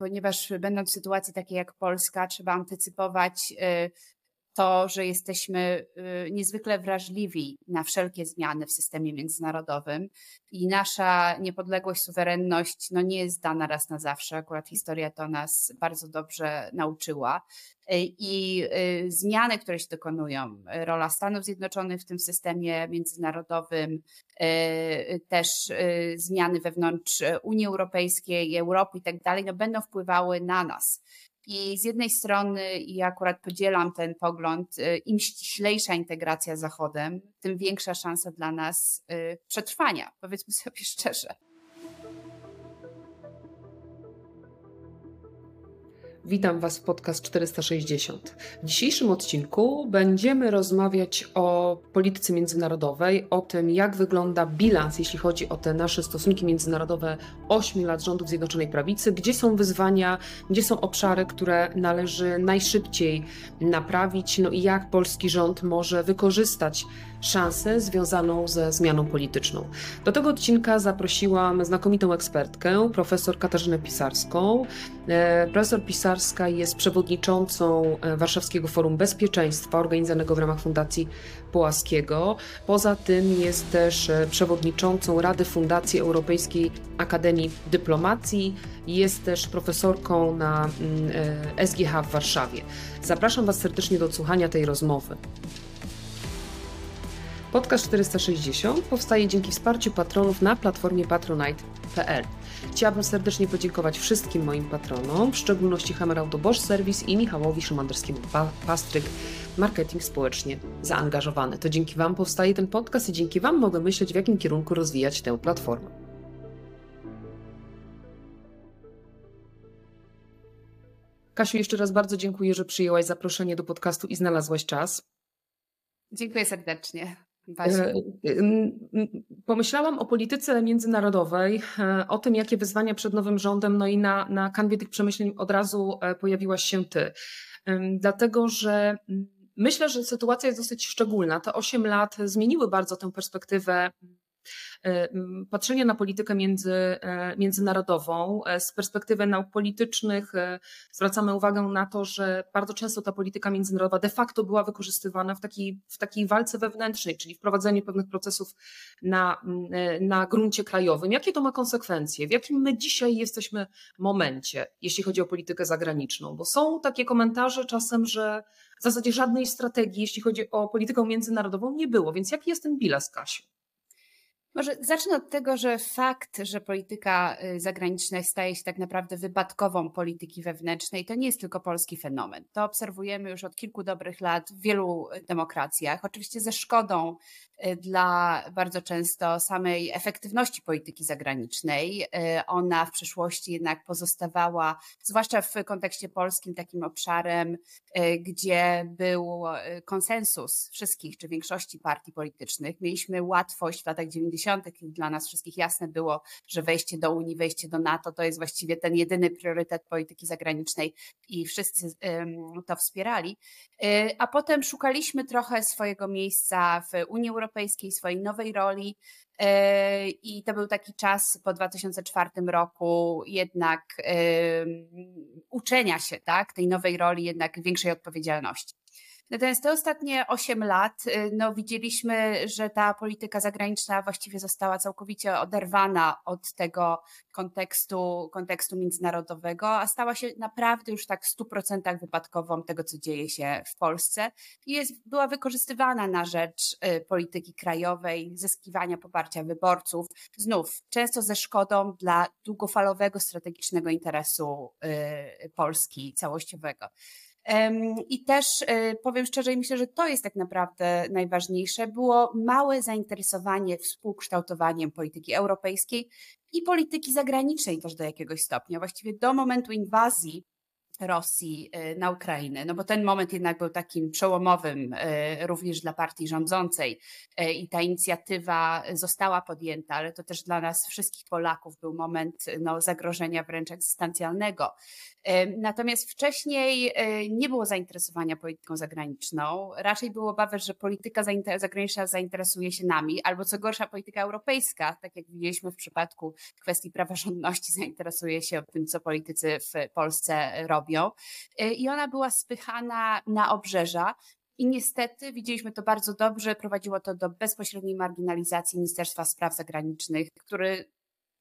ponieważ będąc w sytuacji takiej jak Polska, trzeba antycypować to, że jesteśmy y, niezwykle wrażliwi na wszelkie zmiany w systemie międzynarodowym i nasza niepodległość, suwerenność no nie jest dana raz na zawsze. Akurat historia to nas bardzo dobrze nauczyła. Y, I y, zmiany, które się dokonują, rola Stanów Zjednoczonych w tym systemie międzynarodowym, też zmiany wewnątrz Unii Europejskiej, Europy i tak dalej, no będą wpływały na nas. I z jednej strony, i ja akurat podzielam ten pogląd, y, im ściślejsza integracja z Zachodem, tym większa szansa dla nas y, przetrwania, powiedzmy sobie szczerze. Witam Was w podcast 460. W dzisiejszym odcinku będziemy rozmawiać o polityce międzynarodowej, o tym, jak wygląda bilans, jeśli chodzi o te nasze stosunki międzynarodowe 8 lat rządów Zjednoczonej Prawicy, gdzie są wyzwania, gdzie są obszary, które należy najszybciej naprawić, no i jak polski rząd może wykorzystać szansę związaną ze zmianą polityczną. Do tego odcinka zaprosiłam znakomitą ekspertkę, profesor Katarzynę Pisarską. E, profesor Pisarska jest przewodniczącą e, Warszawskiego Forum Bezpieczeństwa, organizowanego w ramach Fundacji Połaskiego. Poza tym jest też e, przewodniczącą Rady Fundacji Europejskiej Akademii Dyplomacji. Jest też profesorką na mm, SGH w Warszawie. Zapraszam Was serdecznie do odsłuchania tej rozmowy. Podcast 460 powstaje dzięki wsparciu patronów na platformie patronite.pl. Chciałabym serdecznie podziękować wszystkim moim patronom, w szczególności Hammer Bosch Service i Michałowi Szymanderskiemu Pastryk, marketing społecznie zaangażowany. To dzięki Wam powstaje ten podcast i dzięki Wam mogę myśleć, w jakim kierunku rozwijać tę platformę. Kasiu, jeszcze raz bardzo dziękuję, że przyjęłaś zaproszenie do podcastu i znalazłaś czas. Dziękuję serdecznie. E, pomyślałam o polityce międzynarodowej, e, o tym, jakie wyzwania przed nowym rządem, no i na, na kanwie tych przemyśleń od razu e, pojawiłaś się ty. Dlatego, że myślę, że sytuacja jest dosyć szczególna. Te 8 lat zmieniły bardzo tę perspektywę patrzenie na politykę między, e, międzynarodową e, z perspektywy nauk politycznych zwracamy uwagę na to, że bardzo często ta polityka międzynarodowa de facto była wykorzystywana w takiej, w takiej walce wewnętrznej, czyli wprowadzeniu pewnych procesów na, na gruncie krajowym. Jakie to ma konsekwencje? W jakim my dzisiaj jesteśmy momencie, jeśli chodzi o politykę zagraniczną? Bo są takie komentarze czasem, że w zasadzie żadnej strategii, jeśli chodzi o politykę międzynarodową, nie było. Więc jaki jest ten bilans, Kasiu? Może zacznę od tego, że fakt, że polityka y, zagraniczna staje się tak naprawdę wypadkową polityki wewnętrznej, to nie jest tylko polski fenomen. To obserwujemy już od kilku dobrych lat w wielu demokracjach, oczywiście ze szkodą y, dla bardzo często samej efektywności polityki zagranicznej. Y, ona w przeszłości jednak pozostawała, zwłaszcza w kontekście polskim, takim obszarem, gdzie był konsensus wszystkich czy większości partii politycznych. Mieliśmy łatwość w latach 90 90. dla nas wszystkich jasne było, że wejście do Unii, wejście do NATO to jest właściwie ten jedyny priorytet polityki zagranicznej i wszyscy to wspierali. Y, a potem szukaliśmy trochę swojego miejsca w Unii Europejskiej, swojej nowej roli. Y, I to był taki czas po 2004 roku jednak uczenia się tak, tej nowej roli, jednak większej odpowiedzialności. Natomiast te ostatnie 8 lat, y, no widzieliśmy, że ta polityka zagraniczna właściwie została całkowicie oderwana od tego kontekstu, kontekstu międzynarodowego, a stała się naprawdę już tak w 100% wypadkową tego, co dzieje się w Polsce i jest, była wykorzystywana na rzecz y, polityki krajowej, zyskiwania poparcia wyborców, znów często ze szkodą dla długofalowego strategicznego interesu y, Polski całościowego. I też e, powiem szczerze, myślę, że to jest tak naprawdę najważniejsze. Było małe zainteresowanie współkształtowaniem polityki europejskiej i polityki zagranicznej też do jakiegoś stopnia. Właściwie do momentu inwazji Rosji y, na Ukrainę, no bo ten moment jednak był takim przełomowym y, również dla partii rządzącej y, i ta inicjatywa została podjęta, ale to też dla nas wszystkich Polaków był moment no, zagrożenia wręcz egzystencjalnego. Natomiast wcześniej nie było zainteresowania polityką zagraniczną, raczej było obawy, że polityka zagraniczna zainteresuje się nami, albo co gorsza polityka europejska, tak jak widzieliśmy w przypadku kwestii praworządności, zainteresuje się tym, co politycy w Polsce robią robią. Y, I ona była spychana na obrzeża. I niestety widzieliśmy to bardzo dobrze, prowadziło to do bezpośredniej marginalizacji Ministerstwa Spraw Zagranicznych, który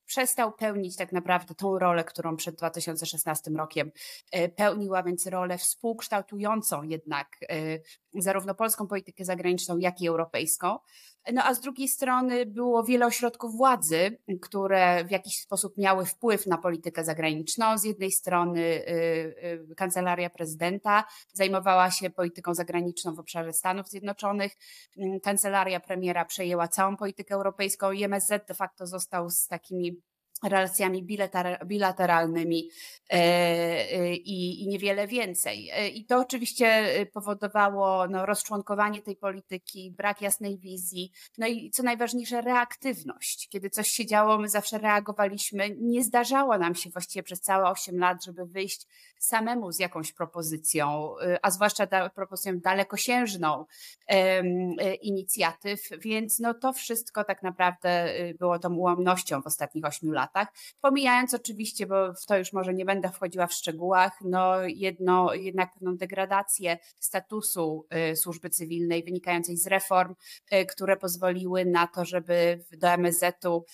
przestał pełnić tak naprawdę tą rolę, którą przed 2016 rokiem y, pełniła, więc rolę współkształtującą jednak y, zarówno polską politykę zagraniczną, jak i europejską. No a z drugiej strony było wiele ośrodków władzy, które w jakiś sposób miały wpływ na politykę zagraniczną. Z jednej strony y, y, kancelaria prezydenta zajmowała się polityką zagraniczną w obszarze Stanów Zjednoczonych, mm, kancelaria premiera przejęła całą politykę europejską i MSZ de facto został z takimi relacjami bilateralnymi e, e, i, niewiele więcej. E, I to oczywiście powodowało no, rozczłonkowanie tej polityki, brak jasnej wizji, no i co najważniejsze, reaktywność. Kiedy coś się działo, my zawsze reagowaliśmy. Nie zdarzało nam się właściwie przez całe 8 lat, żeby wyjść samemu z jakąś propozycją, a zwłaszcza da, propozycją dalekosiężną inicjatyw, więc no, to wszystko tak naprawdę było tą ułomnością w ostatnich 8 latach latach. Pomijając oczywiście, bo w to już może nie będę wchodziła w szczegółach, no jedno, jednak pewną degradację statusu y, służby cywilnej wynikającej z reform, y, które pozwoliły na to, żeby do MSZ-u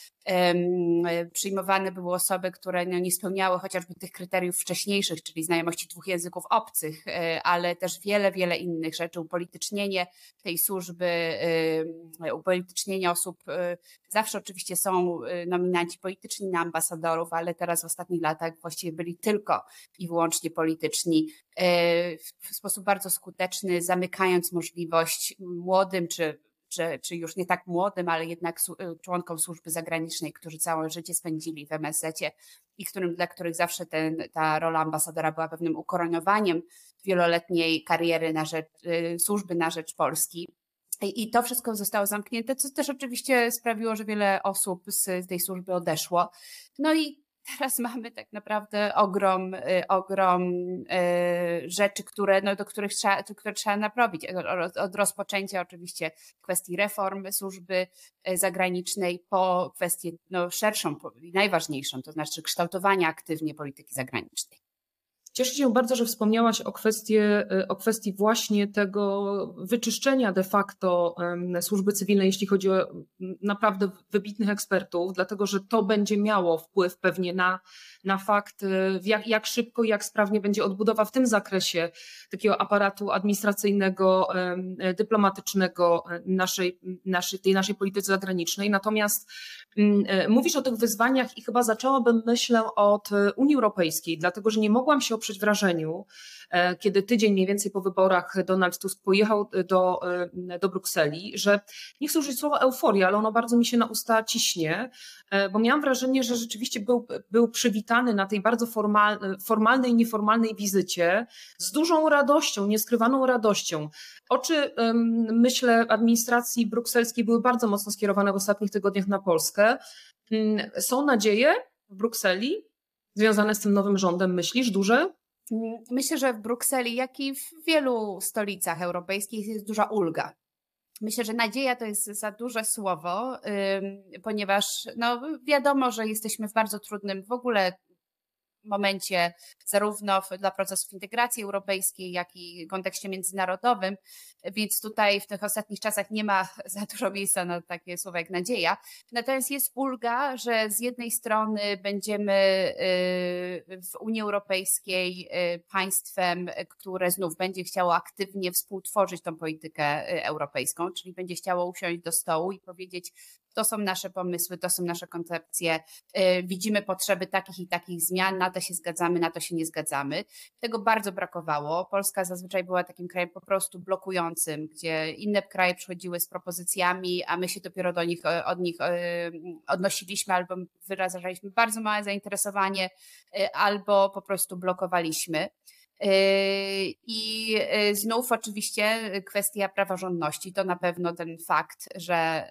przyjmowane były osoby, które no, nie spełniały chociażby tych kryteriów wcześniejszych, czyli znajomości dwóch języków obcych, y, ale też wiele, wiele innych rzeczy, upolitycznienie tej służby, upolitycznienie osób. Zawsze oczywiście są nominaci polityczni na ambasadorów, ale teraz w ostatnich latach właściwie byli tylko i wyłącznie polityczni, e, w sposób bardzo skuteczny, zamykając możliwość młodym czy czy, czy już nie tak młodym, ale jednak e, członkom służby zagranicznej, którzy całe życie spędzili w MSZ-cie i którym, dla których zawsze ten, ta rola ambasadora była pewnym ukoronowaniem wieloletniej kariery na rzecz, e, służby na rzecz Polski. I to wszystko zostało zamknięte, co też oczywiście sprawiło, że wiele osób z tej służby odeszło. No i teraz mamy tak naprawdę ogrom, y, ogrom y, rzeczy, które, no, do których trzeba, które trzeba naprawić. Od rozpoczęcia oczywiście kwestii reform służby y, zagranicznej po kwestię no, szerszą i najważniejszą, to znaczy kształtowania aktywnie polityki zagranicznej. Cieszę się bardzo, że wspomniałaś o, kwestie, e, o kwestii właśnie tego wyczyszczenia de facto służby cywilnej, jeśli chodzi o naprawdę wybitnych ekspertów, dlatego że to będzie miało wpływ pewnie na, na fakt, e, jak, jak szybko i jak sprawnie będzie odbudowa w tym zakresie takiego aparatu administracyjnego, dyplomatycznego naszej, naszej, tej naszej polityce zagranicznej. Natomiast e, mówisz o tych wyzwaniach i chyba zaczęłabym myślę od Unii Europejskiej, dlatego że nie mogłam się oprzeć wrażeniu, e, kiedy tydzień mniej więcej po wyborach Donald Tusk pojechał do, e, do Brukseli, że nie chcę użyć słowa euforia, ale ono bardzo mi się na usta ciśnie, e, bo miałam wrażenie, że rzeczywiście był, był przywitany na tej bardzo formal, formalnej nieformalnej wizycie z dużą radością, nieskrywaną radością. Oczy, myślę, administracji brukselskiej były bardzo mocno skierowane w ostatnich tygodniach na Polskę. Mm, są nadzieje w Brukseli, związane z tym nowym rządem, myślisz, duże? Myślę, że w Brukseli, jak i w wielu stolicach europejskich jest duża ulga. Myślę, że nadzieja to jest za duże słowo, ponieważ no, wiadomo, że jesteśmy w bardzo trudnym w ogóle momencie, zarówno dla procesów integracji europejskiej, jak i w kontekście międzynarodowym, więc tutaj w tych ostatnich czasach nie ma za dużo miejsca na takie słowa jak nadzieja. Natomiast jest ulga, że z jednej strony będziemy y, w Unii Europejskiej y, państwem, które znów będzie chciało aktywnie współtworzyć tą politykę y, europejską, czyli będzie chciało usiąść do stołu i powiedzieć, to są nasze pomysły, to są nasze koncepcje, y, widzimy potrzeby takich i takich zmian, na to się zgadzamy, na to się nie zgadzamy. Tego bardzo brakowało. Polska zazwyczaj była takim krajem po prostu blokującym, gdzie inne kraje przychodziły z propozycjami, a my się dopiero do nich, od nich y, odnosiliśmy albo wyrażaliśmy bardzo małe zainteresowanie, y, albo po prostu blokowaliśmy. I znów oczywiście kwestia praworządności to na pewno ten fakt, że,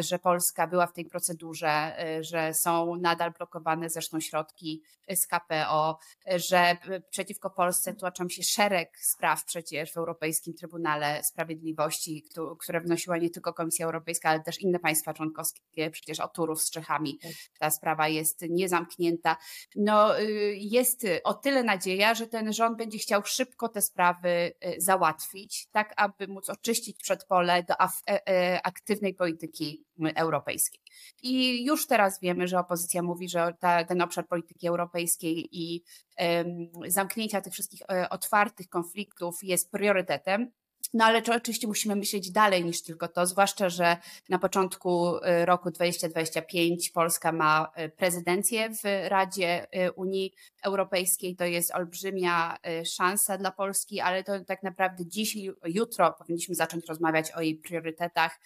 że Polska była w tej procedurze, że są nadal blokowane zresztą środki z KPO, że przeciwko Polsce tłoczą się szereg spraw przecież w Europejskim Trybunale Sprawiedliwości, które wnosiła nie tylko Komisja Europejska, ale też inne państwa członkowskie, przecież o Turów z Czechami. Tak. Ta sprawa jest niezamknięta. No, y, jest o tyle nadzieja, że ten rząd będzie chciał szybko te sprawy y, załatwić, tak aby móc oczyścić przedpole do e, e, aktywnej polityki europejskiej. I już teraz wiemy, że opozycja mówi, że ta, ten obszar polityki europejskiej i um, zamknięcia tych wszystkich e, otwartych konfliktów jest priorytetem. No ale oczywiście musimy myśleć dalej niż tylko to, zwłaszcza, że na początku y, roku 2025 Polska ma y, prezydencję w Radzie y, Unii Europejskiej. To jest olbrzymia szansa dla Polski, ale to tak naprawdę dziś i jutro powinniśmy zacząć rozmawiać o jej priorytetach,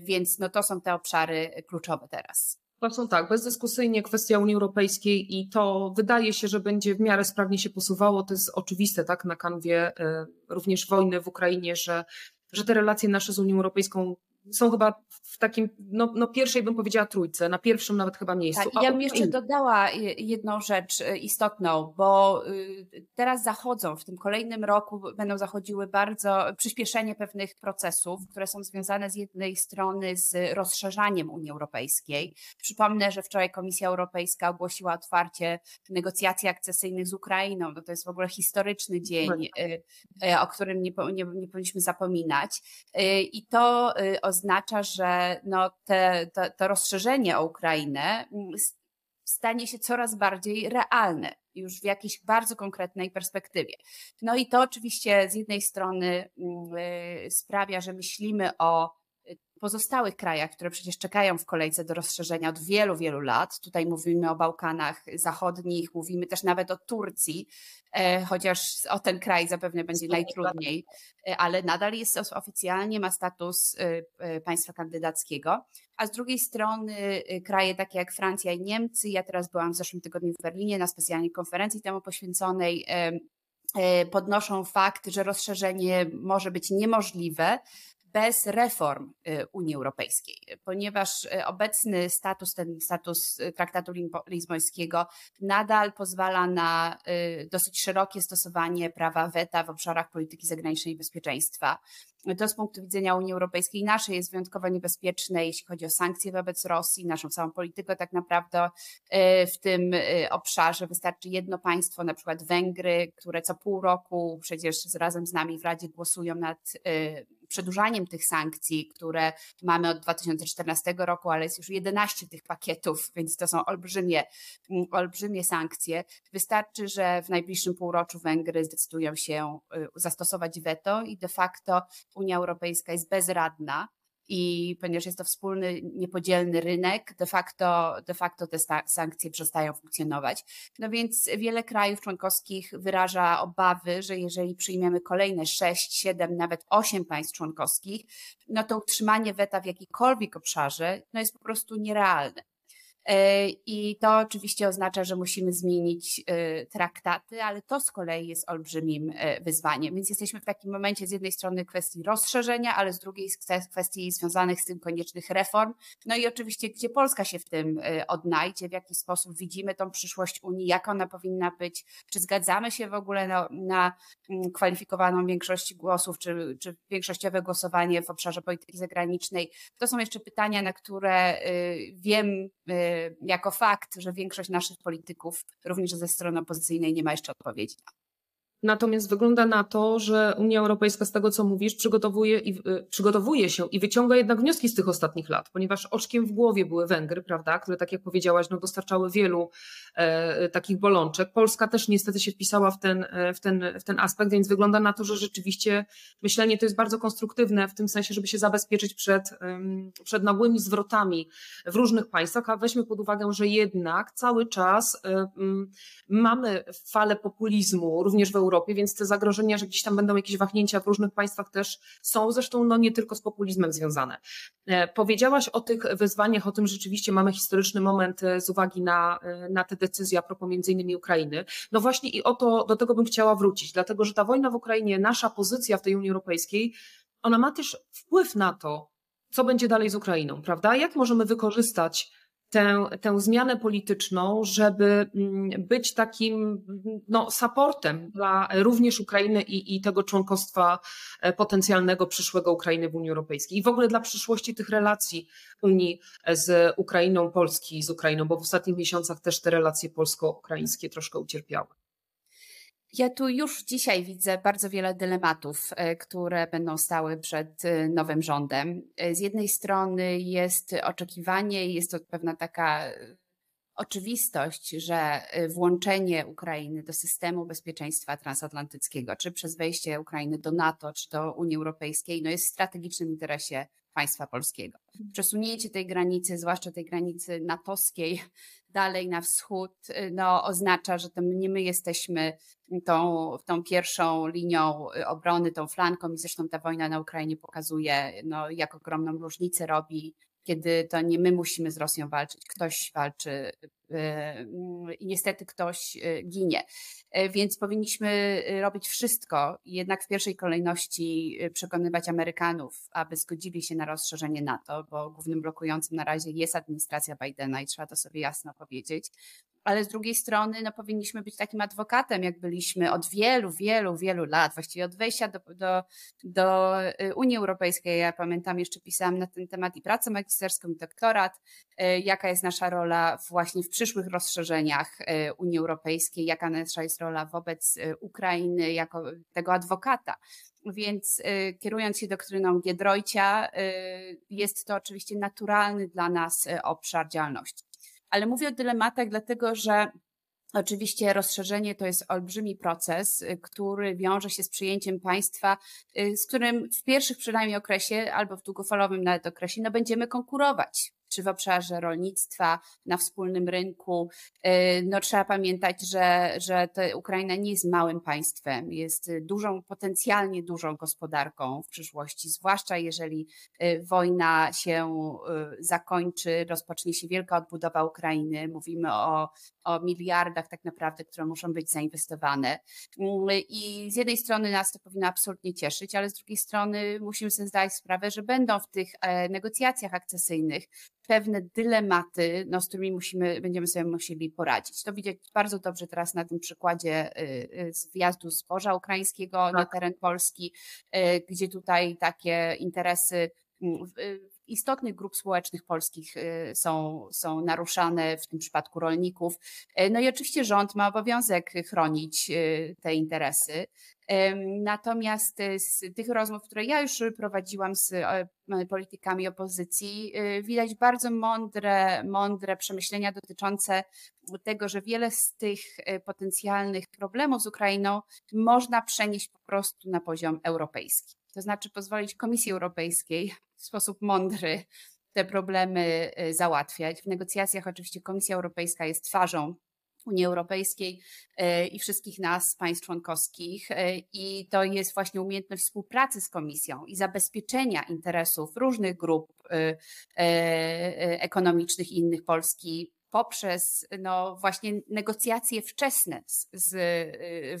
więc no to są te obszary kluczowe teraz. Są tak, bezdyskusyjnie kwestia Unii Europejskiej i to wydaje się, że będzie w miarę sprawnie się posuwało. To jest oczywiste, tak, na kanwie e, również wojny w Ukrainie, że, że te relacje nasze z Unią Europejską są chyba w takim, no, no pierwszej bym powiedziała trójce, na pierwszym nawet chyba miejscu. Tak, ja bym jeszcze dodała jedną rzecz y, istotną, bo y, teraz zachodzą, w tym kolejnym roku będą zachodziły bardzo przyspieszenie pewnych procesów, które są związane z jednej strony z rozszerzaniem Unii Europejskiej. Przypomnę, że wczoraj Komisja Europejska ogłosiła otwarcie negocjacji akcesyjnych z Ukrainą. No to jest w ogóle historyczny dzień, y, o którym nie, nie, nie powinniśmy zapominać. I to oznacza, że no te, te, to rozszerzenie o Ukrainę mm, stanie się coraz bardziej realne, już w jakiejś bardzo konkretnej perspektywie. No i to oczywiście z jednej strony mm, y, sprawia, że myślimy o pozostałych krajach, które przecież czekają w kolejce do rozszerzenia od wielu, wielu lat. Tutaj mówimy o Bałkanach Zachodnich, mówimy też nawet o Turcji, e, chociaż o ten kraj zapewne będzie najtrudniej, e, ale nadal jest oficjalnie, ma status e, państwa kandydackiego. A z drugiej strony kraje takie jak Francja i Niemcy, ja teraz byłam w zeszłym tygodniu w Berlinie na specjalnej konferencji temu poświęconej, podnoszą fakt, że rozszerzenie może być niemożliwe, bez reform y, Unii Europejskiej, ponieważ y, obecny status, ten status y, traktatu lizbońskiego nadal pozwala na dosyć szerokie stosowanie prawa weta w obszarach polityki zagranicznej i bezpieczeństwa. To z punktu widzenia Unii Europejskiej naszej jest wyjątkowo niebezpieczne, jeśli chodzi o sankcje wobec Rosji, naszą całą politykę tak naprawdę w tym obszarze wystarczy jedno państwo, na przykład Węgry, które co pół roku przecież razem z nami w Radzie głosują nad przedłużaniem tych sankcji, które mamy od 2014 roku, ale jest już 11 tych pakietów, więc to są olbrzymie, mm, olbrzymie sankcje. Wystarczy, że w najbliższym półroczu Węgry zdecydują się y, zastosować weto i de facto Unia Europejska jest bezradna i ponieważ jest to wspólny, niepodzielny rynek, de facto, de facto te sankcje przestają funkcjonować. No więc wiele krajów członkowskich wyraża obawy, że jeżeli przyjmiemy kolejne 6, 7, nawet 8 państw członkowskich, no to utrzymanie weta w jakikolwiek obszarze no jest po prostu nierealne. E, I to oczywiście oznacza, że musimy zmienić e, traktaty, ale to z kolei jest olbrzymim e, wyzwaniem. Więc jesteśmy w takim momencie z jednej strony kwestii rozszerzenia, ale z drugiej kwestii związanych z tym koniecznych reform. No i oczywiście, gdzie Polska się w tym odnajdzie, w jaki sposób widzimy tą przyszłość Unii, jak ona powinna być, czy zgadzamy się w ogóle na, na mm, kwalifikowaną większość głosów, czy, czy większościowe głosowanie w obszarze polityki zagranicznej. To są jeszcze pytania, na które wiem, jako fakt, że większość naszych polityków, również ze strony opozycyjnej, nie ma jeszcze odpowiedzi. Natomiast wygląda na to, że Unia Europejska, z tego co mówisz, przygotowuje, i, y, przygotowuje się i wyciąga jednak wnioski z tych ostatnich lat, ponieważ oczkiem w głowie były Węgry, prawda, które, tak jak powiedziałaś, no, dostarczały wielu e, takich bolączek. Polska też niestety się wpisała w ten, e, w, ten, w ten aspekt, więc wygląda na to, że rzeczywiście myślenie to jest bardzo konstruktywne w tym sensie, żeby się zabezpieczyć przed, przed nagłymi zwrotami w różnych państwach, a weźmy pod uwagę, że jednak cały czas e, mamy falę populizmu, również w Europie, Europie, więc te zagrożenia, że gdzieś tam będą jakieś wahnięcia w różnych państwach też są, zresztą no nie tylko z populizmem związane. E, powiedziałaś o tych wyzwaniach, o tym rzeczywiście mamy historyczny moment z uwagi na, na te decyzje a propos między innymi Ukrainy. No właśnie i o to, do tego bym chciała wrócić, dlatego że ta wojna w Ukrainie, nasza pozycja w tej Unii Europejskiej, ona ma też wpływ na to, co będzie dalej z Ukrainą, prawda? Jak możemy wykorzystać tę, tę zmianę polityczną, żeby mm, być takim no, supportem dla również Ukrainy i, i tego członkostwa e, potencjalnego przyszłego Ukrainy w Unii Europejskiej i w ogóle dla przyszłości tych relacji Unii z Ukrainą, Polski z Ukrainą, bo w ostatnich miesiącach też te relacje polsko-ukraińskie troszkę ucierpiały. Ja tu już dzisiaj widzę bardzo wiele dylematów, e, które będą stały przed e, nowym rządem. E, z jednej strony jest oczekiwanie, jest to pewna taka oczywistość, że włączenie Ukrainy do systemu bezpieczeństwa transatlantyckiego, czy przez wejście Ukrainy do NATO, czy do Unii Europejskiej, no jest w strategicznym interesie państwa polskiego. Przesunięcie tej granicy, zwłaszcza tej granicy natowskiej, dalej na wschód, y, no, oznacza, że to nie my jesteśmy tą, tą pierwszą linią y, obrony, tą flanką i zresztą ta wojna na Ukrainie pokazuje, no, jak ogromną różnicę robi kiedy to nie my musimy z Rosją walczyć, ktoś walczy y, i niestety ktoś ginie. Więc powinniśmy robić wszystko, jednak w pierwszej kolejności przekonywać Amerykanów, aby zgodzili się na rozszerzenie NATO, bo głównym blokującym na razie jest administracja Bidena i trzeba to sobie jasno powiedzieć ale z drugiej strony no, powinniśmy być takim adwokatem, jak byliśmy od wielu, wielu, wielu lat, właściwie od wejścia do, do, do y, Unii Europejskiej. Ja pamiętam, jeszcze pisałam na ten temat i pracę magisterską, i doktorat, y, jaka jest nasza rola właśnie w przyszłych rozszerzeniach y, Unii Europejskiej, jaka nasza jest rola wobec Ukrainy jako tego adwokata. Więc kierując się doktryną Giedroycia, jest to oczywiście naturalny dla nas obszar działalności ale mówię o dylematach, dlatego że Oczywiście rozszerzenie to jest olbrzymi proces, y, który wiąże się z przyjęciem państwa, y, z którym w pierwszych przynajmniej okresie albo w długofalowym nawet okresie no będziemy konkurować czy w obszarze rolnictwa, na wspólnym rynku. Y, no, trzeba pamiętać, że, że Ukraina nie jest małym państwem, jest dużą, potencjalnie dużą gospodarką w przyszłości, zwłaszcza jeżeli y, wojna się y, zakończy, rozpocznie się wielka odbudowa Ukrainy. Mówimy o, o miliardach tak naprawdę, które muszą być zainwestowane. I z jednej strony nas to powinno absolutnie cieszyć, ale z drugiej strony musimy sobie zdać sprawę, że będą w tych e, negocjacjach akcesyjnych pewne dylematy, no, z którymi musimy, będziemy sobie musieli poradzić. To widać bardzo dobrze teraz na tym przykładzie y, y, z wjazdu zboża ukraińskiego tak. na teren Polski, y, gdzie tutaj takie interesy istotnych grup społecznych polskich są, są naruszane, w tym przypadku rolników. No i oczywiście rząd ma obowiązek chronić te interesy. Natomiast e, z tych rozmów, które ja już prowadziłam z politykami opozycji, e, widać bardzo mądre, mądre przemyślenia dotyczące tego, że wiele z tych potencjalnych problemów z Ukrainą można przenieść po prostu na poziom europejski. To znaczy pozwolić Komisji Europejskiej w sposób mądry te problemy załatwiać. W negocjacjach oczywiście Komisja Europejska jest twarzą Unii Europejskiej e, i wszystkich nas, państw członkowskich. E, I to jest właśnie umiejętność współpracy z Komisją i zabezpieczenia interesów różnych grup e, ekonomicznych i innych Polski poprzez no, właśnie negocjacje wczesne z, z,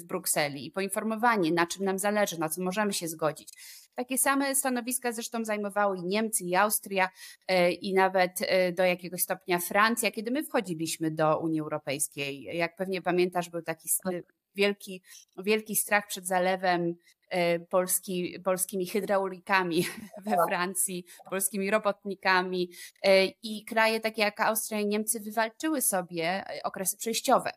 w Brukseli i poinformowanie, na czym nam zależy, na co możemy się zgodzić. Takie same stanowiska zresztą zajmowały i Niemcy, i Austria, e, i nawet e, do jakiegoś stopnia Francja, kiedy my wchodziliśmy do Unii Europejskiej. Jak pewnie pamiętasz, był taki tak. wielki, wielki strach przed zalewem e, Polski, polskimi hydraulikami we tak. Francji, polskimi robotnikami i kraje takie jak Austria i Niemcy wywalczyły sobie okresy przejściowe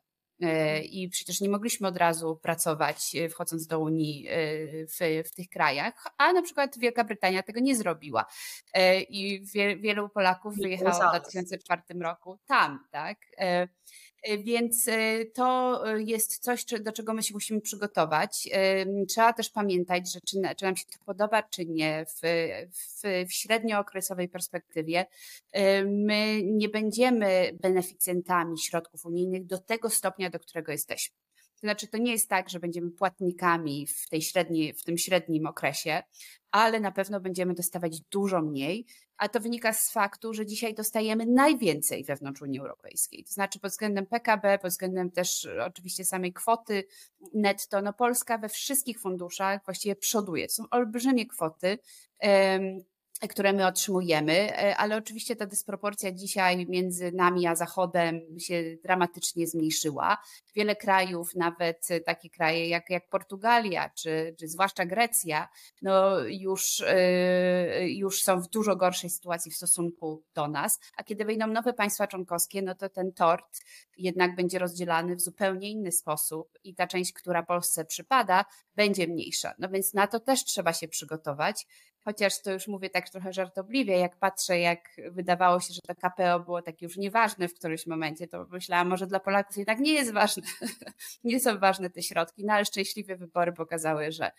i przecież nie mogliśmy od razu pracować e, wchodząc do Unii e, w, w tych krajach, a na przykład Wielka Brytania tego nie zrobiła. I wielu Polaków wyjechało w 2004 roku tam, tak? E, więc e, to e, jest coś, do czego my się musimy przygotować. Trzeba też pamiętać, że czy, czy nam się to podoba, czy nie, w, w, w średniookresowej perspektywie my nie będziemy beneficjentami środków unijnych do tego stopnia, do którego jesteśmy. To znaczy, to nie jest tak, że będziemy płatnikami w, tej średniej, w tym średnim okresie, ale na pewno będziemy dostawać dużo mniej, a to wynika z faktu, że dzisiaj dostajemy najwięcej wewnątrz Unii Europejskiej. To znaczy pod względem PKB, pod względem też oczywiście samej kwoty netto, no Polska we wszystkich funduszach właściwie przoduje. To są olbrzymie kwoty które my otrzymujemy, e, ale oczywiście ta dysproporcja dzisiaj między nami a Zachodem się dramatycznie zmniejszyła. Wiele krajów, nawet takie kraje jak, jak Portugalia, czy, czy zwłaszcza Grecja, no już, e, już są w dużo gorszej sytuacji w stosunku do nas, a kiedy wejdą nowe państwa członkowskie, no to ten tort jednak będzie rozdzielany w zupełnie inny sposób i ta część, która Polsce przypada, będzie mniejsza. No więc na to też trzeba się przygotować chociaż to już mówię tak trochę żartobliwie, jak patrzę, jak wydawało się, że to KPO było takie już nieważne w którymś momencie, to myślałam, może dla Polaków jednak nie jest ważne, nie są ważne te środki, no ale szczęśliwe wybory pokazały, że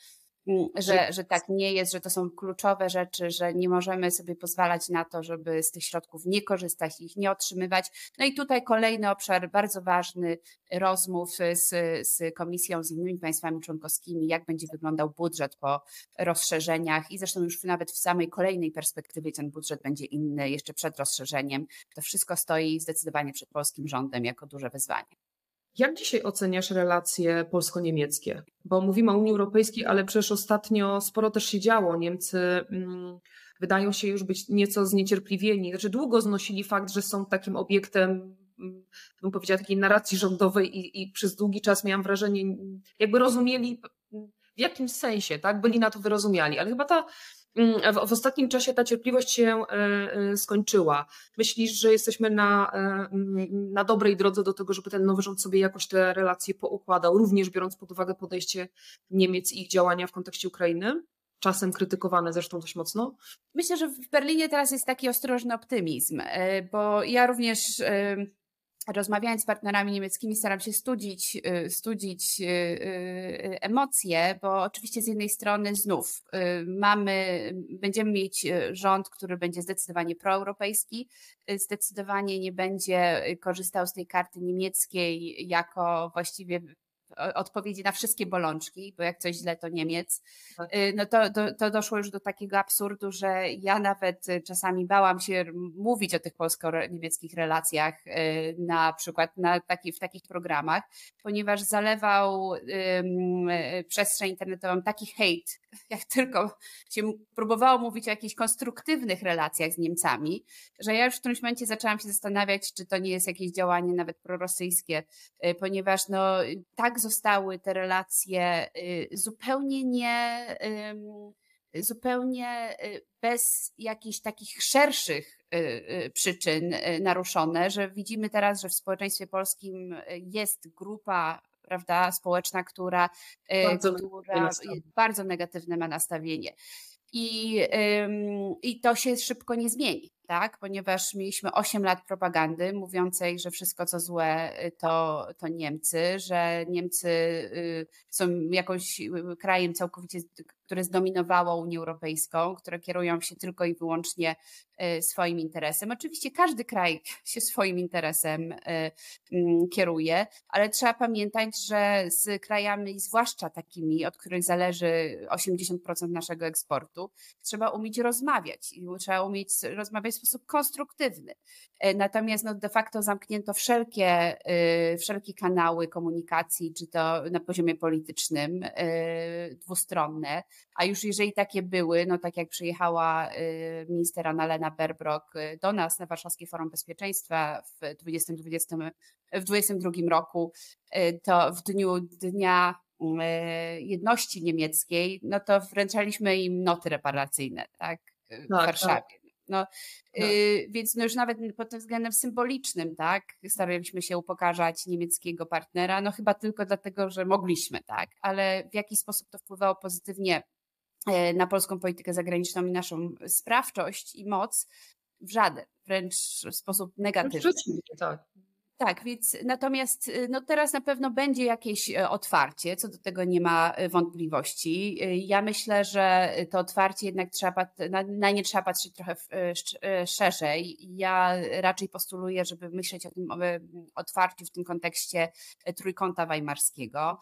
że, że tak nie jest, że to są kluczowe rzeczy, że nie możemy sobie pozwalać na to, żeby z tych środków nie korzystać, ich nie otrzymywać. No i tutaj kolejny obszar bardzo ważny rozmów z, z Komisją, z innymi państwami członkowskimi, jak będzie wyglądał budżet po rozszerzeniach i zresztą już nawet w samej kolejnej perspektywie ten budżet będzie inny jeszcze przed rozszerzeniem. To wszystko stoi zdecydowanie przed polskim rządem jako duże wyzwanie. Jak dzisiaj oceniasz relacje polsko-niemieckie? Bo mówimy o Unii Europejskiej, ale przecież ostatnio sporo też się działo. Niemcy mm, wydają się już być nieco zniecierpliwieni. Znaczy długo znosili fakt, że są takim obiektem, mm, bym powiedziała, takiej narracji rządowej i, i przez długi czas miałam wrażenie, jakby rozumieli w jakimś sensie, tak? Byli na to wyrozumiali. Ale chyba ta Mm, w, w ostatnim czasie ta cierpliwość się e, e, skończyła. Myślisz, że jesteśmy na, e, mm, na dobrej drodze do tego, żeby ten nowy rząd sobie jakoś te relacje poukładał, również biorąc pod uwagę podejście Niemiec i ich działania w kontekście Ukrainy? Czasem krytykowane zresztą dość mocno. Myślę, że w Berlinie teraz jest taki ostrożny optymizm, bo ja również rozmawiając z partnerami niemieckimi, staram się studzić, y, studzić y, y, emocje, bo oczywiście z jednej strony znów mamy, będziemy mieć rząd, który będzie zdecydowanie proeuropejski, zdecydowanie nie będzie korzystał z tej karty niemieckiej jako właściwie odpowiedzi na wszystkie bolączki, bo jak coś źle, to Niemiec, tak. y, no to, to, to, doszło już do takiego absurdu, że ja nawet czasami bałam się mówić o tych polsko-niemieckich relacjach, y, na przykład na taki, w takich programach, ponieważ zalewał um, przestrzeń internetową taki hejt, jak tylko się próbowało mówić o jakichś konstruktywnych relacjach z Niemcami, że ja już w którymś momencie zaczęłam się zastanawiać, czy to nie jest jakieś działanie nawet prorosyjskie, ponieważ no tak zostały te relacje y, zupełnie nie, zupełnie y, bez jakichś takich szerszych y, przyczyn naruszone, że widzimy teraz, że w społeczeństwie polskim jest grupa prawda, społeczna, która bardzo, która bardzo negatywne ma nastawienie. I, I to się szybko nie zmieni tak? ponieważ mieliśmy 8 lat propagandy mówiącej, że wszystko co złe y, to, to Niemcy, że Niemcy y, są jakąś y, krajem całkowicie, które zdominowało Unię Europejską, które kierują się tylko i wyłącznie swoim interesem. Oczywiście każdy kraj się swoim interesem mm, kieruje, ale trzeba pamiętać, że z krajami, zwłaszcza takimi, od których zależy 80% naszego eksportu, trzeba umieć rozmawiać i trzeba umieć rozmawiać w sposób konstruktywny. E, natomiast no, de facto zamknięto wszelkie, wszelkie kanały komunikacji, czy to na poziomie politycznym, dwustronne, a już jeżeli takie były, no tak jak przyjechała y, minister Annalena Berbrock do nas na Warszawskie Forum Bezpieczeństwa w 2020, w 2022 roku, to w dniu dnia jedności niemieckiej, no to wręczaliśmy im noty reparacyjne, tak, w tak, tak. Warszawie. Tak. No, no. Yy, więc no już nawet pod tym względem symbolicznym, tak, staraliśmy się upokarzać niemieckiego partnera, no chyba tylko dlatego, że mogliśmy, tak, ale w jaki sposób to wpływało pozytywnie e, na polską politykę zagraniczną i naszą sprawczość i moc? W żaden, wręcz w sposób negatywny. tak. Tak, więc natomiast y, no teraz na pewno będzie jakieś e, otwarcie, co do tego nie ma e, wątpliwości. Y, ja myślę, że to otwarcie jednak trzeba, na, na nie trzeba patrzeć trochę e, szerzej. Ja raczej postuluję, żeby myśleć o tym otwarciu w tym kontekście trójkąta weimarskiego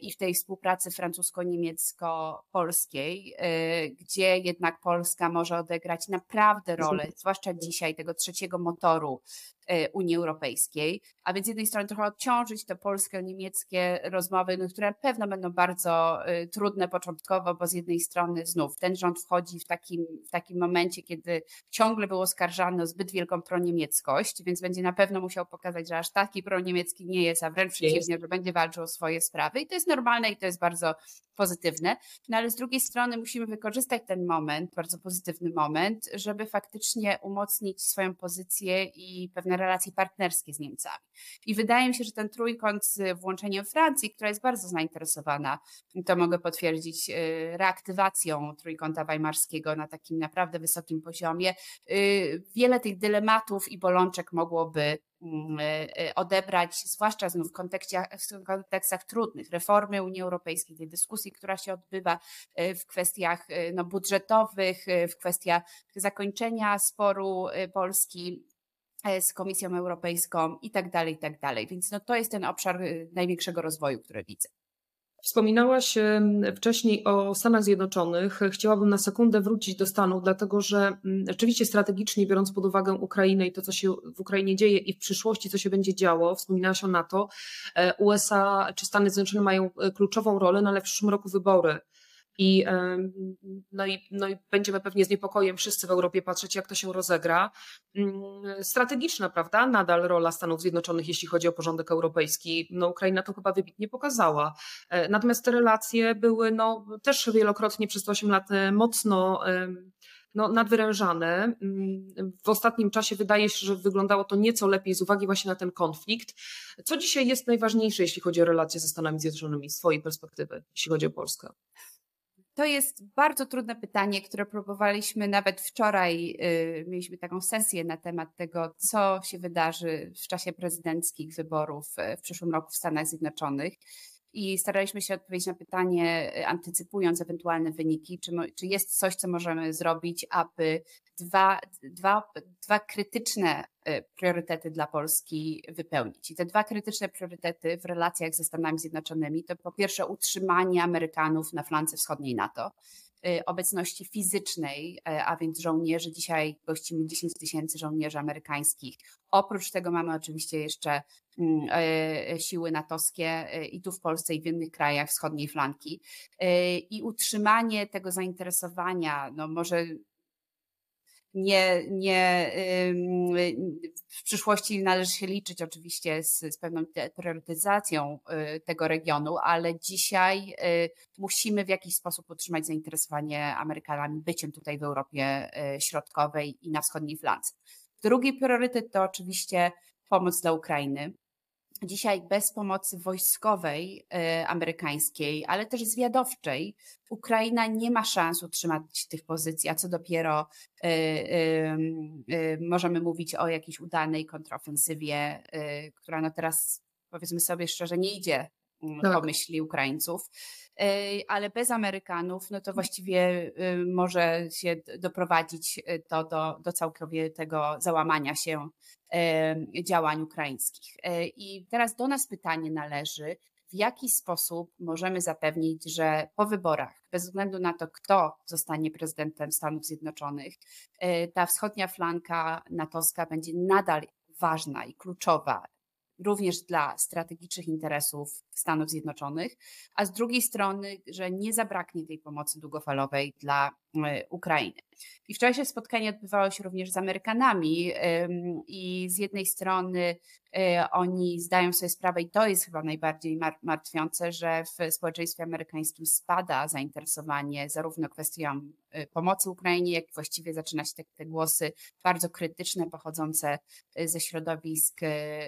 i w tej współpracy francusko-niemiecko-polskiej, gdzie jednak Polska może odegrać naprawdę rolę, zwłaszcza dzisiaj tego trzeciego motoru Unii Europejskiej, a więc z jednej strony trochę odciążyć te polsko-niemieckie rozmowy, no, które na pewno będą bardzo e, trudne początkowo, bo z jednej strony znów ten rząd wchodzi w takim, w takim momencie, kiedy ciągle był oskarżany o zbyt wielką proniemieckość, więc będzie na pewno musiał pokazać, że aż taki proniemiecki nie jest, a wręcz przeciwnie, że będzie walczył o swoje sprawy. I to jest normalne i to jest bardzo pozytywne, no ale z drugiej strony musimy wykorzystać ten moment, bardzo pozytywny moment, żeby faktycznie umocnić swoją pozycję i pewne relacje partnerskie z Niemcami. I wydaje mi się, że ten trójkąt z włączeniem Francji, która jest bardzo zainteresowana, to mogę potwierdzić, y, reaktywacją trójkąta weimarskiego na takim naprawdę wysokim poziomie, y, wiele tych dylematów i bolączek mogłoby odebrać, zwłaszcza znów w, w kontekstach trudnych, reformy Unii Europejskiej, tej dyskusji, która się odbywa e, w kwestiach no, budżetowych, w kwestiach zakończenia sporu Polski z Komisją Europejską i tak dalej, i tak dalej. Więc no, to jest ten obszar największego rozwoju, który widzę. Wspominałaś wcześniej o Stanach Zjednoczonych. Chciałabym na sekundę wrócić do Stanów, dlatego że oczywiście strategicznie, biorąc pod uwagę Ukrainę i to, co się w Ukrainie dzieje i w przyszłości, co się będzie działo, wspominałaś o NATO, e, USA czy Stany Zjednoczone mają e, kluczową rolę, no ale w przyszłym roku wybory. I, no, i, no i będziemy pewnie z niepokojem wszyscy w Europie patrzeć, jak to się rozegra. Mm, strategiczna, prawda? Nadal rola Stanów Zjednoczonych, jeśli chodzi o porządek europejski. No, Ukraina to chyba wybitnie pokazała. E, natomiast te relacje były no, też wielokrotnie przez 8 lat e, mocno no, nadwyrężane. Mm, w ostatnim czasie wydaje się, że wyglądało to nieco lepiej z uwagi właśnie na ten konflikt. Co dzisiaj jest najważniejsze, jeśli chodzi o relacje ze Stanami Zjednoczonymi z Twojej perspektywy, jeśli chodzi o Polskę? To jest bardzo trudne pytanie, które próbowaliśmy nawet wczoraj. Yy, mieliśmy taką sesję na temat tego, co się wydarzy w czasie prezydenckich wyborów y, w przyszłym roku w Stanach Zjednoczonych i staraliśmy się odpowiedzieć na pytanie, y, antycypując ewentualne wyniki, czy, czy jest coś, co możemy zrobić, aby dwa, dwa, dwa krytyczne y, priorytety dla Polski wypełnić. I te dwa krytyczne priorytety w relacjach ze Stanami Zjednoczonymi to po pierwsze utrzymanie Amerykanów na flance wschodniej NATO, obecności fizycznej, e, a więc żołnierzy. Dzisiaj gościmy 10 tysięcy żołnierzy amerykańskich. Oprócz tego mamy oczywiście jeszcze mm, e, siły natowskie e, i tu w Polsce i w innych krajach wschodniej flanki. I utrzymanie tego zainteresowania, no może nie, nie, w przyszłości należy się liczyć oczywiście z, z pewną priorytetyzacją y, tego regionu, ale dzisiaj y, musimy w jakiś sposób utrzymać zainteresowanie Amerykanami byciem tutaj w Europie y, Środkowej i na wschodniej flance. Drugi priorytet to oczywiście pomoc dla Ukrainy. Dzisiaj bez pomocy wojskowej y, amerykańskiej, ale też zwiadowczej, Ukraina nie ma szans utrzymać tych pozycji, a co dopiero y, y, możemy mówić o jakiejś udanej kontrofensywie, która no teraz powiedzmy sobie szczerze nie idzie mm, tak. po myśli Ukraińców ale bez Amerykanów, no to właściwie może się doprowadzić to do, do całkowitego załamania się działań ukraińskich. E, I teraz do nas pytanie należy, w jaki sposób możemy zapewnić, że po wyborach, bez względu na to, kto zostanie prezydentem Stanów Zjednoczonych, e, ta wschodnia flanka natowska będzie nadal ważna i kluczowa również dla strategicznych interesów Stanów Zjednoczonych, a z drugiej strony, że nie zabraknie tej pomocy długofalowej dla e, Ukrainy. I wczorajsze spotkanie odbywało się również z Amerykanami i z jednej strony e, oni zdają sobie sprawę, i to jest chyba najbardziej martwiące, że w społeczeństwie amerykańskim spada zainteresowanie zarówno kwestią e, pomocy Ukrainie, jak właściwie zaczyna się te, te głosy bardzo krytyczne, pochodzące ze środowisk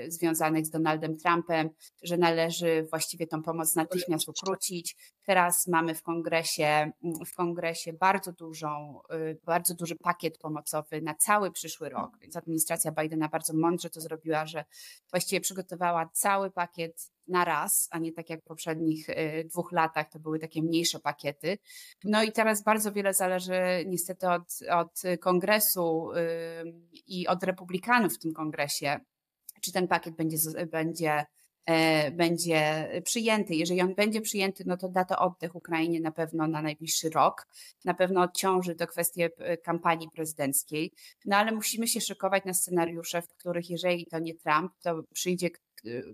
związanych z Donaldem Trumpem, że należy właściwie tą pomoc natychmiast ukrócić. Teraz mamy w kongresie, w kongresie bardzo dużą, bardzo duży pakiet pomocowy na cały przyszły rok, więc administracja Bidena bardzo mądrze to zrobiła, że właściwie przygotowała cały pakiet na raz, a nie tak jak w poprzednich y, dwóch latach, to były takie mniejsze pakiety. No i teraz bardzo wiele zależy niestety od, od kongresu i od republikanów w tym kongresie, czy ten pakiet będzie, będzie będzie przyjęty. Jeżeli on będzie przyjęty, no to da to oddech Ukrainie na pewno na najbliższy rok. Na pewno odciąży to kwestię e, kampanii prezydenckiej. No ale musimy się szykować na scenariusze, w których jeżeli to nie Trump, to przyjdzie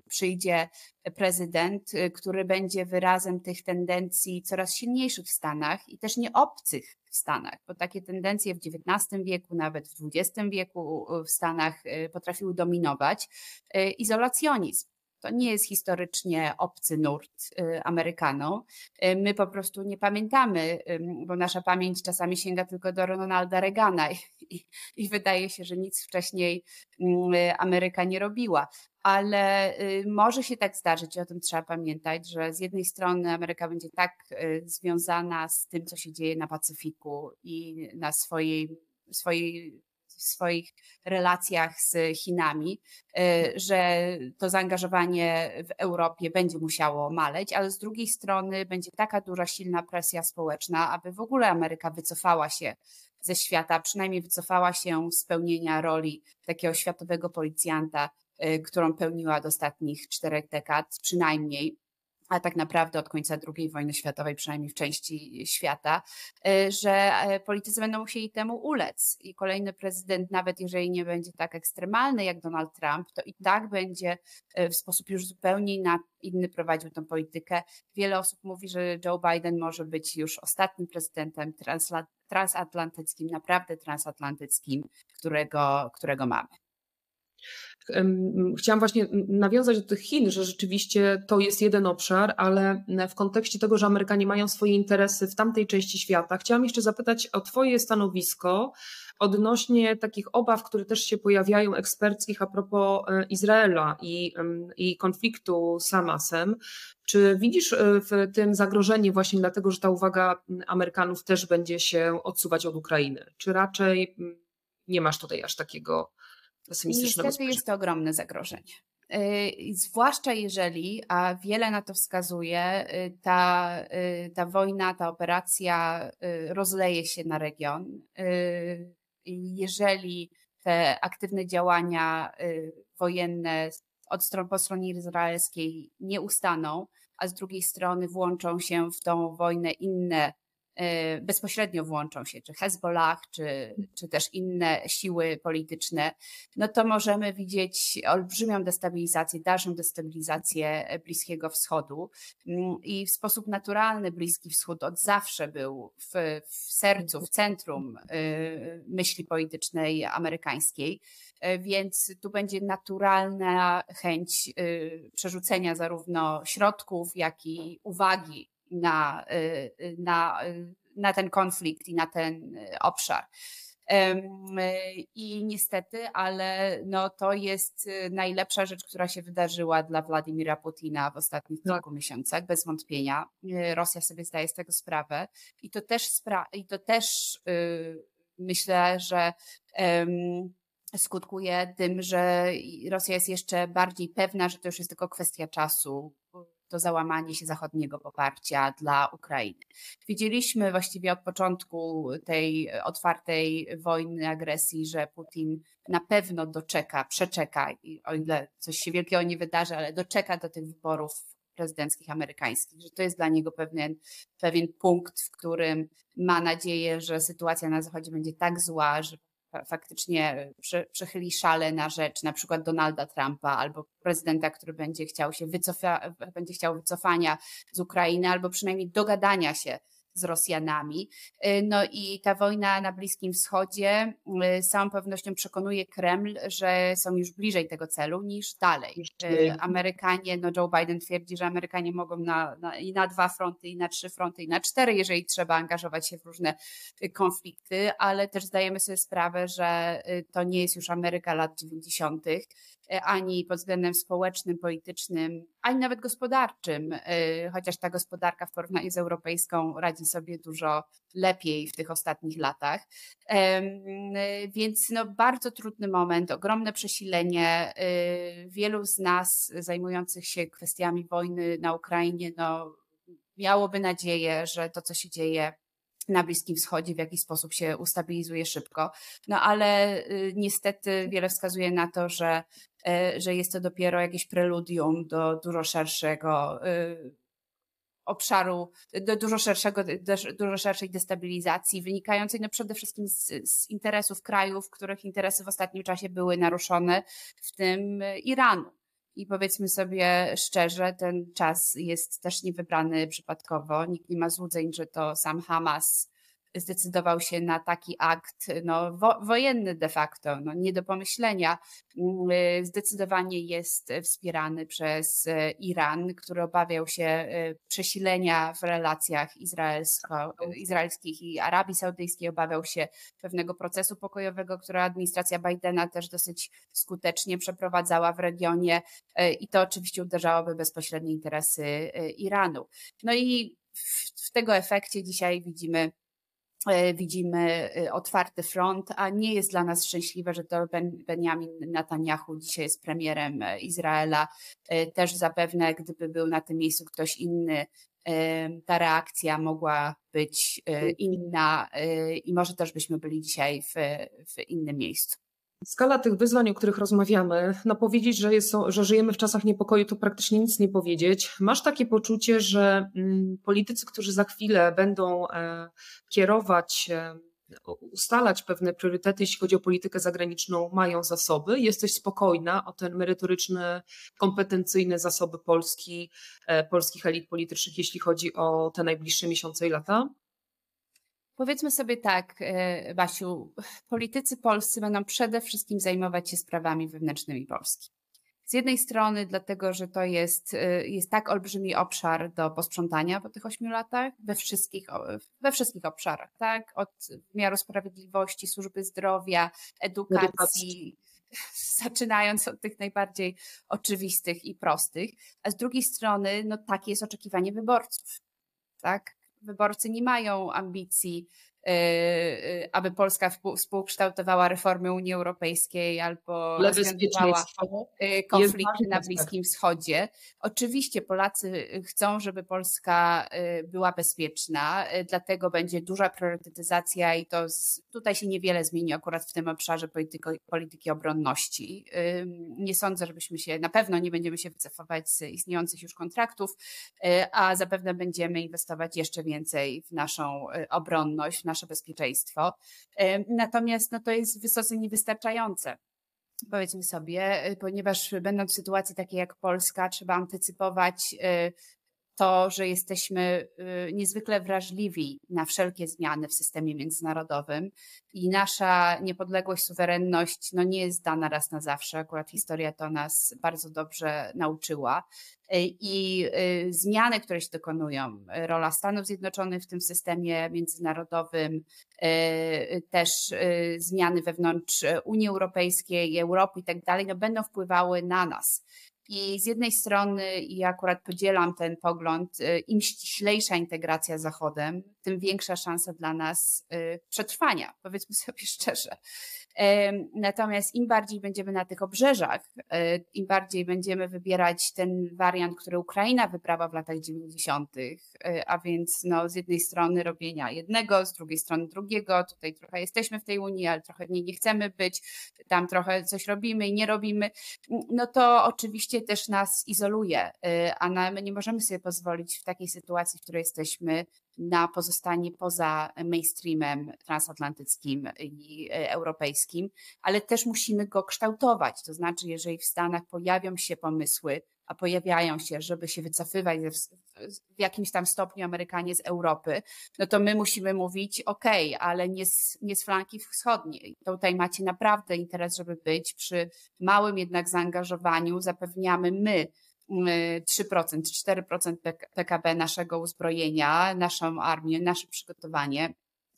przyjdzie prezydent, który będzie wyrazem tych tendencji coraz silniejszych w Stanach i też nie obcych w Stanach, bo takie tendencje w XIX wieku, nawet w XX wieku w Stanach potrafiły dominować. Izolacjonizm. To nie jest historycznie obcy nurt Amerykanom. My po prostu nie pamiętamy, bo nasza pamięć czasami sięga tylko do Ronalda Reagana i, i wydaje się, że nic wcześniej Ameryka nie robiła ale y, może się tak zdarzyć i o tym trzeba pamiętać, że z jednej strony Ameryka będzie tak y, związana z tym, co się dzieje na Pacyfiku i na swojej, swojej swoich relacjach z Chinami, y, że to zaangażowanie w Europie będzie musiało maleć, ale z drugiej strony będzie taka duża, silna presja społeczna, aby w ogóle Ameryka wycofała się ze świata, przynajmniej wycofała się z pełnienia roli takiego światowego policjanta Y, którą pełniła od ostatnich czterech dekad, przynajmniej a tak naprawdę od końca II wojny światowej, przynajmniej w części świata, y, że e, politycy będą musieli temu ulec. I kolejny prezydent, nawet jeżeli nie będzie tak ekstremalny jak Donald Trump, to i tak będzie e, w sposób już zupełnie inny prowadził tę politykę. Wiele osób mówi, że Joe Biden może być już ostatnim prezydentem transatlantyckim, naprawdę transatlantyckim, którego, którego mamy. Chciałam właśnie nawiązać do tych Chin, że rzeczywiście to jest jeden obszar, ale w kontekście tego, że Amerykanie mają swoje interesy w tamtej części świata, chciałam jeszcze zapytać o Twoje stanowisko odnośnie takich obaw, które też się pojawiają eksperckich a propos e, Izraela i, i konfliktu z Hamasem. Czy widzisz e, w tym zagrożenie właśnie dlatego, że ta uwaga Amerykanów też będzie się odsuwać od Ukrainy? Czy raczej nie masz tutaj aż takiego pesymistycznego Niestety jest to ogromne zagrożenie. Y, zwłaszcza jeżeli, a wiele na to wskazuje, y, ta, y, ta wojna, ta operacja rozleje się na region. Jeżeli te aktywne działania wojenne od stron, po stronie izraelskiej nie ustaną, a z drugiej strony włączą się w tą wojnę inne bezpośrednio włączą się, czy Hezbollah, czy, czy też inne siły polityczne, no to możemy widzieć olbrzymią destabilizację, dalszą destabilizację Bliskiego Wschodu. Mm, I w sposób naturalny Bliski Wschód od zawsze był w, w sercu, w centrum e, myśli politycznej amerykańskiej e, więc tu będzie naturalna chęć przerzucenia zarówno środków, jak i uwagi na, y, y, na, y, na ten konflikt i na ten obszar. I niestety, ale no, to jest najlepsza rzecz, która się wydarzyła dla Władimira Putina w ostatnich tak. kilku miesiącach, bez wątpienia. Rosja sobie zdaje z tego sprawę. I to też, spra- i to też yy, myślę, że skutkuje tym, że Rosja jest jeszcze bardziej pewna, że to już jest tylko kwestia czasu, to załamanie się zachodniego poparcia dla Ukrainy. Widzieliśmy właściwie od początku tej otwartej wojny, agresji, że Putin na pewno doczeka, przeczeka, o ile coś się wielkiego nie wydarzy, ale doczeka do tych wyborów prezydenckich amerykańskich, że to jest dla niego pewien, pewien punkt, w którym ma nadzieję, że sytuacja na Zachodzie będzie tak zła, że faktycznie przechyli szale na rzecz na przykład Donalda Trumpa albo prezydenta, który będzie chciał się wycofa, będzie chciał wycofania z Ukrainy albo przynajmniej dogadania się z Rosjanami. Y, no i ta wojna na Bliskim Wschodzie y, z całą pewnością przekonuje Kreml, że są już bliżej tego celu niż dalej. Y, Amerykanie, no Joe Biden twierdzi, że Amerykanie mogą na, na, i na dwa fronty, i na trzy fronty, i na cztery, jeżeli trzeba angażować się w różne konflikty, ale też zdajemy sobie sprawę, że to nie jest już Ameryka lat 90 ani pod względem społecznym, politycznym, ani nawet gospodarczym, chociaż ta gospodarka w porównaniu z europejską radzi sobie dużo lepiej w tych ostatnich latach. Więc no, bardzo trudny moment, ogromne przesilenie. Wielu z nas zajmujących się kwestiami wojny na Ukrainie, no, miałoby nadzieję, że to, co się dzieje na Bliskim Wschodzie w jakiś sposób się ustabilizuje szybko. No ale y, niestety wiele wskazuje na to, że, y, że jest to dopiero jakieś preludium do dużo szerszego y, obszaru, do dużo szerszego, do dużo szerszej destabilizacji, wynikającej no przede wszystkim z, z interesów krajów, których interesy w ostatnim czasie były naruszone, w tym Iranu. I powiedzmy sobie szczerze, ten czas jest też niewybrany przypadkowo. Nikt nie ma złudzeń, że to sam Hamas zdecydował się na taki akt no, wo, wojenny de facto, no, nie do pomyślenia. Mm, y, zdecydowanie jest wspierany przez y, Iran, który obawiał się y, przesilenia w relacjach izraelskich i Arabii Saudyjskiej, obawiał się pewnego procesu pokojowego, który administracja Bidena też dosyć skutecznie przeprowadzała w regionie i to oczywiście uderzałoby bezpośrednie interesy Iranu. No i w, tego efekcie dzisiaj widzimy widzimy e, otwarty front, a nie jest dla nas szczęśliwe, że to ben, Benjamin Netanyahu dzisiaj jest premierem e, Izraela. Też zapewne, gdyby był na tym miejscu ktoś inny, ta reakcja mogła być inna i może też byśmy byli dzisiaj w, w innym miejscu. Skala tych wyzwań, o których rozmawiamy, no powiedzieć, że, jest, że żyjemy w czasach niepokoju, to praktycznie nic nie powiedzieć. Masz takie poczucie, że mm, politycy, którzy za chwilę będą e, kierować, e, ustalać pewne priorytety, jeśli chodzi o politykę zagraniczną, mają zasoby? Jesteś spokojna o ten merytoryczny, kompetencyjne zasoby Polski, e, polskich elit politycznych, jeśli chodzi o te najbliższe miesiące i lata? Powiedzmy sobie tak, e, Basiu, politycy polscy będą przede wszystkim zajmować się sprawami wewnętrznymi Polski. Z jednej strony dlatego, że to jest, e, jest tak olbrzymi obszar do posprzątania po tych ośmiu latach, we wszystkich, we wszystkich obszarach, tak? Od wymiaru sprawiedliwości, służby zdrowia, edukacji, zaczynając od tych najbardziej oczywistych i prostych, a z drugiej strony, no takie jest oczekiwanie wyborców, tak? Wyborcy nie mają ambicji aby Polska współkształtowała reformy Unii Europejskiej albo rozwiązywała y, konflikty na Bliskim Wschodzie. Oczywiście Polacy chcą, żeby Polska była bezpieczna, dlatego będzie duża priorytetyzacja i to z, tutaj się niewiele zmieni akurat w tym obszarze polityki, polityki obronności. Nie sądzę, żebyśmy się, na pewno nie będziemy się wycofywać z istniejących już kontraktów, a zapewne będziemy inwestować jeszcze więcej w naszą obronność, w nasze bezpieczeństwo. Natomiast no, to jest wysoce niewystarczające powiedzmy sobie, y, ponieważ będąc w sytuacji takiej jak Polska, trzeba antycypować y, to, że jesteśmy y, niezwykle wrażliwi na wszelkie zmiany w systemie międzynarodowym i nasza niepodległość, suwerenność no nie jest dana raz na zawsze. Akurat historia to nas bardzo dobrze nauczyła. Y, I y, zmiany, które się dokonują, rola Stanów Zjednoczonych w tym systemie międzynarodowym, też zmiany wewnątrz Unii Europejskiej, Europy i tak dalej, no będą wpływały na nas. I z jednej strony, i ja akurat podzielam ten pogląd, y, im ściślejsza integracja z Zachodem, tym większa szansa dla nas y, przetrwania, powiedzmy sobie szczerze. Natomiast im bardziej będziemy na tych obrzeżach, y, im bardziej będziemy wybierać ten wariant, który Ukraina wybrała w latach 90., a więc no, z jednej strony robienia jednego, z drugiej strony drugiego, tutaj trochę jesteśmy w tej Unii, ale trochę w niej nie chcemy być, tam trochę coś robimy i nie robimy, no to oczywiście też nas izoluje, a my nie możemy sobie pozwolić w takiej sytuacji, w której jesteśmy, na pozostanie poza mainstreamem transatlantyckim i e, europejskim, ale też musimy go kształtować. To znaczy, jeżeli w Stanach pojawią się pomysły, a pojawiają się, żeby się wycofywać w jakimś tam stopniu Amerykanie z Europy, no to my musimy mówić, ok, ale nie z, nie z flanki wschodniej. Tutaj macie naprawdę interes, żeby być przy małym jednak zaangażowaniu, zapewniamy my 3% czy 4% PKB naszego uzbrojenia, naszą armię, nasze przygotowanie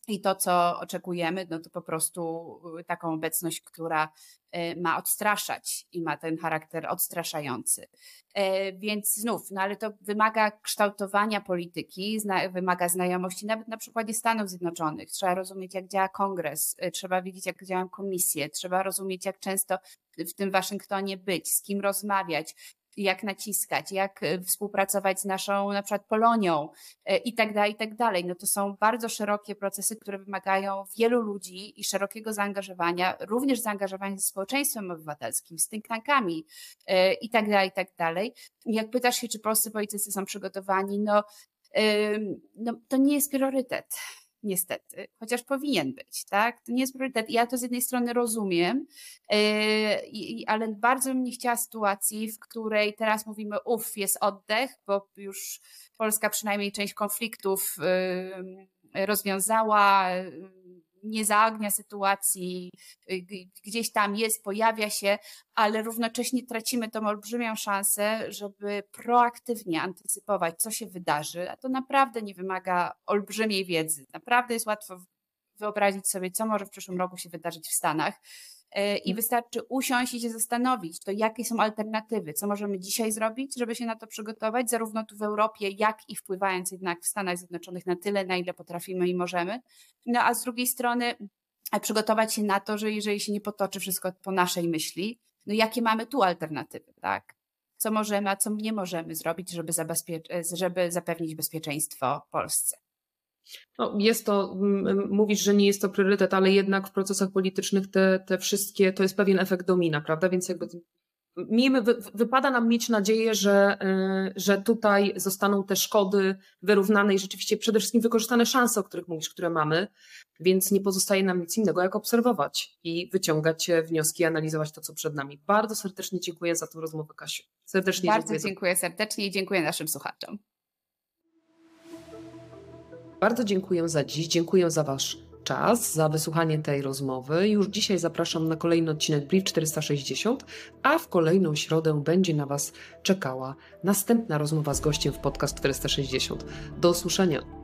i to, co oczekujemy, no to po prostu y, taką obecność, która y, ma odstraszać i ma ten charakter odstraszający. E, więc znów, no ale to wymaga kształtowania polityki, wymaga znajomości nawet na przykładzie Stanów Zjednoczonych. Trzeba rozumieć, jak działa kongres, y, trzeba wiedzieć, jak działają komisje, trzeba rozumieć, jak często w tym Waszyngtonie być, z kim rozmawiać, jak naciskać, jak e, współpracować z naszą na przykład Polonią e, i tak dalej, i tak dalej. No to są bardzo szerokie procesy, które wymagają wielu ludzi i szerokiego zaangażowania, również zaangażowania ze społeczeństwem obywatelskim, z think tankami e, i tak dalej, i tak dalej. Jak pytasz się, czy polscy politycy są przygotowani, no, no to nie jest priorytet niestety, chociaż powinien być, tak? To nie jest priorytet. Ja to z jednej strony rozumiem, yy, ale bardzo bym nie chciała sytuacji, w której teraz mówimy, uff, jest oddech, bo już Polska przynajmniej część konfliktów yy, rozwiązała, nie zaognia sytuacji, y, gdzieś tam jest, pojawia się, ale równocześnie tracimy tą olbrzymią szansę, żeby proaktywnie antycypować, co się wydarzy, a to naprawdę nie wymaga olbrzymiej wiedzy. Naprawdę jest łatwo wyobrazić sobie, co może w przyszłym roku się wydarzyć w Stanach. E, i wystarczy usiąść i się zastanowić, to jakie są alternatywy, co możemy dzisiaj zrobić, żeby się na to przygotować, zarówno tu w Europie, jak i wpływając jednak w Stanach Zjednoczonych na tyle, na ile potrafimy i możemy. No a z drugiej strony e, przygotować się na to, że jeżeli się nie potoczy wszystko po naszej myśli, no jakie mamy tu alternatywy, tak? Co możemy, a co nie możemy zrobić, żeby, e, żeby zapewnić bezpieczeństwo Polsce. No, jest to, mówisz, że nie jest to priorytet, ale jednak w procesach politycznych te, te wszystkie, to jest pewien efekt domina, prawda? Więc jakby miejmy, wypada nam mieć nadzieję, że, y, że tutaj zostaną te szkody wyrównane i rzeczywiście przede wszystkim wykorzystane szanse, o których mówisz, które mamy, więc nie pozostaje nam nic innego, jak obserwować i wyciągać wnioski, analizować to, co przed nami. Bardzo serdecznie dziękuję za tę rozmowę, Kasiu. Serdecznie Bardzo dziękuję, dziękuję serdecznie i dziękuję naszym słuchaczom. Bardzo dziękuję za dziś, dziękuję za Wasz czas, za wysłuchanie tej rozmowy. Już dzisiaj zapraszam na kolejny odcinek Brief 460, a w kolejną środę będzie na Was czekała następna rozmowa z gościem w podcast 460. Do usłyszenia.